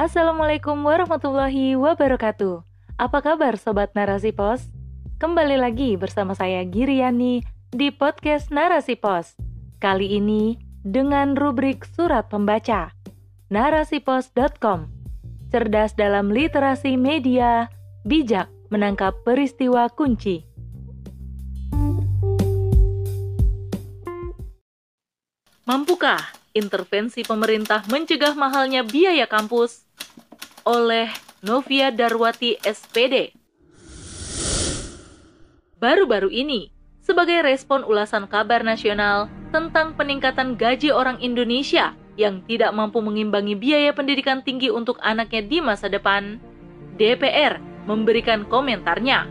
Assalamualaikum warahmatullahi wabarakatuh. Apa kabar Sobat Narasi Pos? Kembali lagi bersama saya Giriani di podcast Narasi Pos. Kali ini dengan rubrik surat pembaca. Narasipos.com Cerdas dalam literasi media, bijak menangkap peristiwa kunci. Mampukah intervensi pemerintah mencegah mahalnya biaya kampus? Oleh Novia Darwati SPD. Baru-baru ini, sebagai respon ulasan kabar nasional tentang peningkatan gaji orang Indonesia yang tidak mampu mengimbangi biaya pendidikan tinggi untuk anaknya di masa depan, DPR memberikan komentarnya.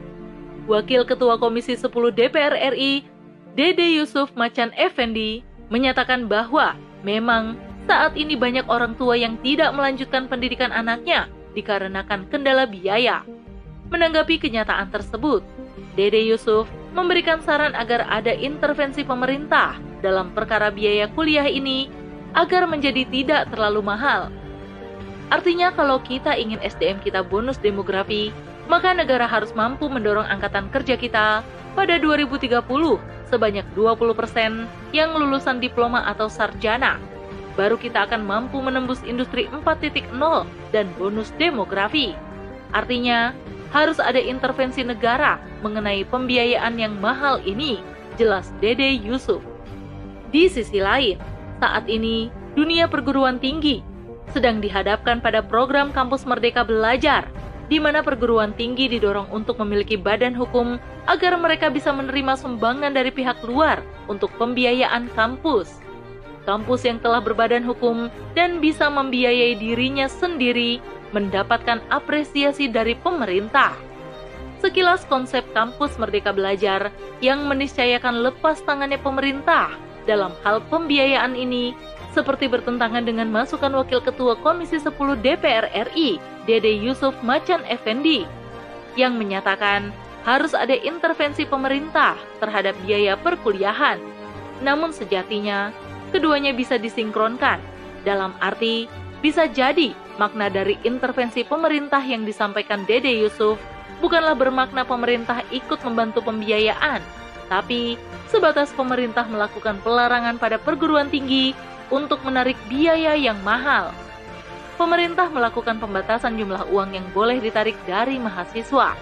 Wakil Ketua Komisi 10 DPR RI, Dede Yusuf Macan Effendi, menyatakan bahwa memang saat ini banyak orang tua yang tidak melanjutkan pendidikan anaknya dikarenakan kendala biaya. Menanggapi kenyataan tersebut, Dede Yusuf memberikan saran agar ada intervensi pemerintah dalam perkara biaya kuliah ini agar menjadi tidak terlalu mahal. Artinya kalau kita ingin SDM kita bonus demografi, maka negara harus mampu mendorong angkatan kerja kita pada 2030 sebanyak 20% yang lulusan diploma atau sarjana. Baru kita akan mampu menembus industri 4.0 dan bonus demografi. Artinya, harus ada intervensi negara mengenai pembiayaan yang mahal ini, jelas Dede Yusuf. Di sisi lain, saat ini dunia perguruan tinggi sedang dihadapkan pada program Kampus Merdeka Belajar di mana perguruan tinggi didorong untuk memiliki badan hukum agar mereka bisa menerima sumbangan dari pihak luar untuk pembiayaan kampus. Kampus yang telah berbadan hukum dan bisa membiayai dirinya sendiri mendapatkan apresiasi dari pemerintah. Sekilas konsep kampus Merdeka Belajar yang meniscayakan lepas tangannya pemerintah dalam hal pembiayaan ini seperti bertentangan dengan masukan Wakil Ketua Komisi 10 DPR RI, Dede Yusuf Macan Effendi, yang menyatakan harus ada intervensi pemerintah terhadap biaya perkuliahan. Namun sejatinya, keduanya bisa disinkronkan, dalam arti bisa jadi makna dari intervensi pemerintah yang disampaikan Dede Yusuf bukanlah bermakna pemerintah ikut membantu pembiayaan, tapi sebatas pemerintah melakukan pelarangan pada perguruan tinggi untuk menarik biaya yang mahal. Pemerintah melakukan pembatasan jumlah uang yang boleh ditarik dari mahasiswa.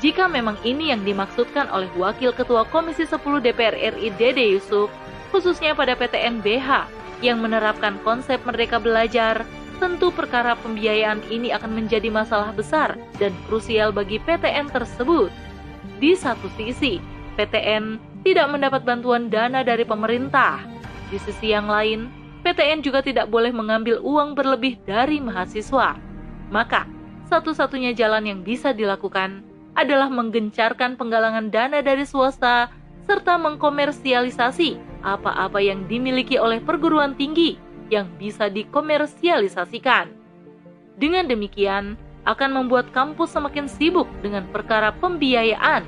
Jika memang ini yang dimaksudkan oleh Wakil Ketua Komisi 10 DPR RI Dede Yusuf, khususnya pada PTN BH yang menerapkan konsep merdeka belajar, tentu perkara pembiayaan ini akan menjadi masalah besar dan krusial bagi PTN tersebut. Di satu sisi, PTN tidak mendapat bantuan dana dari pemerintah. Di sisi yang lain, PTN juga tidak boleh mengambil uang berlebih dari mahasiswa. Maka, satu-satunya jalan yang bisa dilakukan adalah menggencarkan penggalangan dana dari swasta serta mengkomersialisasi apa-apa yang dimiliki oleh perguruan tinggi yang bisa dikomersialisasikan. Dengan demikian, akan membuat kampus semakin sibuk dengan perkara pembiayaan,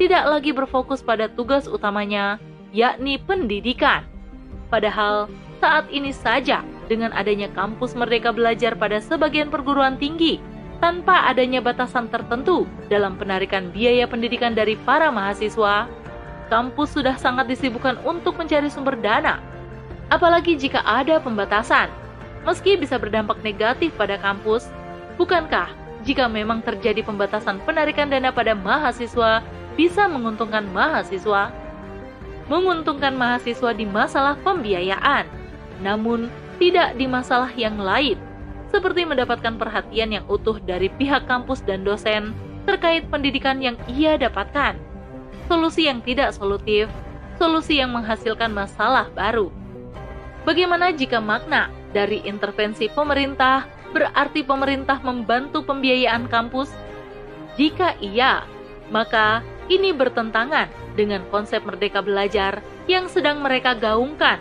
tidak lagi berfokus pada tugas utamanya, yakni pendidikan. Padahal saat ini saja, dengan adanya kampus Merdeka Belajar pada sebagian perguruan tinggi, tanpa adanya batasan tertentu dalam penarikan biaya pendidikan dari para mahasiswa, kampus sudah sangat disibukkan untuk mencari sumber dana. Apalagi jika ada pembatasan, meski bisa berdampak negatif pada kampus, bukankah jika memang terjadi pembatasan penarikan dana pada mahasiswa bisa menguntungkan mahasiswa? Menguntungkan mahasiswa di masalah pembiayaan namun tidak di masalah yang lain, seperti mendapatkan perhatian yang utuh dari pihak kampus dan dosen terkait pendidikan yang ia dapatkan. Solusi yang tidak solutif, solusi yang menghasilkan masalah baru. Bagaimana jika makna dari intervensi pemerintah berarti pemerintah membantu pembiayaan kampus? Jika iya, maka ini bertentangan dengan konsep merdeka belajar yang sedang mereka gaungkan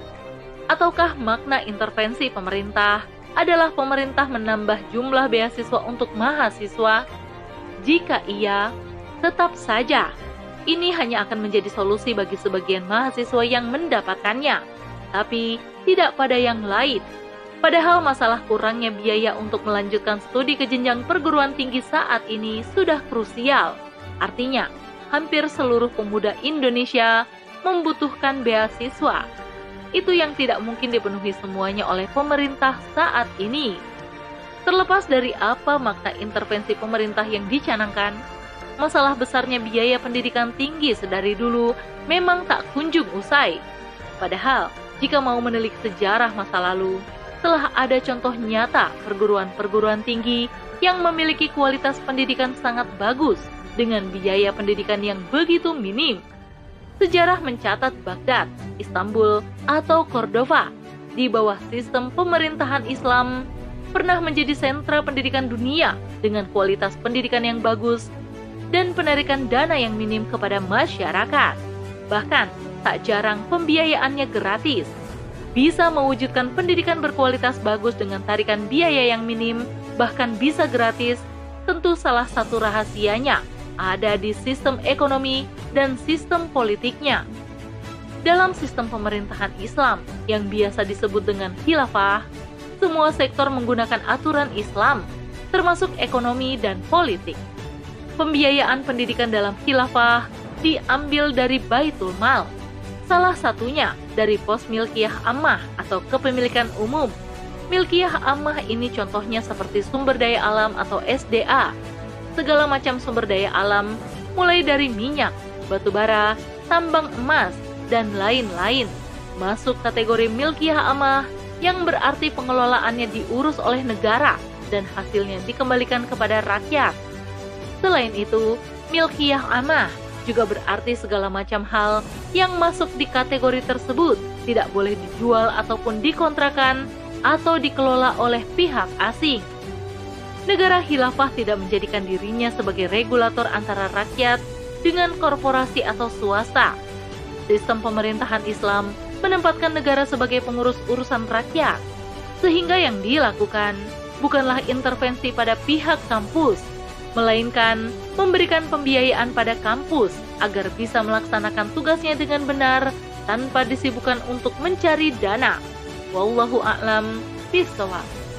Ataukah makna intervensi pemerintah adalah pemerintah menambah jumlah beasiswa untuk mahasiswa? Jika iya, tetap saja ini hanya akan menjadi solusi bagi sebagian mahasiswa yang mendapatkannya, tapi tidak pada yang lain. Padahal masalah kurangnya biaya untuk melanjutkan studi ke jenjang perguruan tinggi saat ini sudah krusial. Artinya, hampir seluruh pemuda Indonesia membutuhkan beasiswa. Itu yang tidak mungkin dipenuhi semuanya oleh pemerintah saat ini. Terlepas dari apa makna intervensi pemerintah yang dicanangkan, masalah besarnya biaya pendidikan tinggi sedari dulu memang tak kunjung usai. Padahal, jika mau menelik sejarah masa lalu, telah ada contoh nyata perguruan-perguruan tinggi yang memiliki kualitas pendidikan sangat bagus dengan biaya pendidikan yang begitu minim. Sejarah mencatat Baghdad, Istanbul, atau Cordova. Di bawah sistem pemerintahan Islam pernah menjadi sentra pendidikan dunia dengan kualitas pendidikan yang bagus dan penarikan dana yang minim kepada masyarakat. Bahkan, tak jarang pembiayaannya gratis. Bisa mewujudkan pendidikan berkualitas bagus dengan tarikan biaya yang minim, bahkan bisa gratis, tentu salah satu rahasianya ada di sistem ekonomi dan sistem politiknya. Dalam sistem pemerintahan Islam yang biasa disebut dengan khilafah, semua sektor menggunakan aturan Islam, termasuk ekonomi dan politik. Pembiayaan pendidikan dalam khilafah diambil dari Baitul Mal, Salah satunya dari pos milkiah ammah atau kepemilikan umum. Milkiah ammah ini contohnya seperti sumber daya alam atau SDA. Segala macam sumber daya alam, mulai dari minyak, batu bara, tambang emas, dan lain-lain, masuk kategori milkiah ammah yang berarti pengelolaannya diurus oleh negara dan hasilnya dikembalikan kepada rakyat. Selain itu, milkiah amah juga berarti segala macam hal yang masuk di kategori tersebut tidak boleh dijual ataupun dikontrakan atau dikelola oleh pihak asing. Negara khilafah tidak menjadikan dirinya sebagai regulator antara rakyat dengan korporasi atau swasta. Sistem pemerintahan Islam menempatkan negara sebagai pengurus urusan rakyat, sehingga yang dilakukan bukanlah intervensi pada pihak kampus, melainkan memberikan pembiayaan pada kampus agar bisa melaksanakan tugasnya dengan benar tanpa disibukkan untuk mencari dana. Wallahu a'lam bishawab.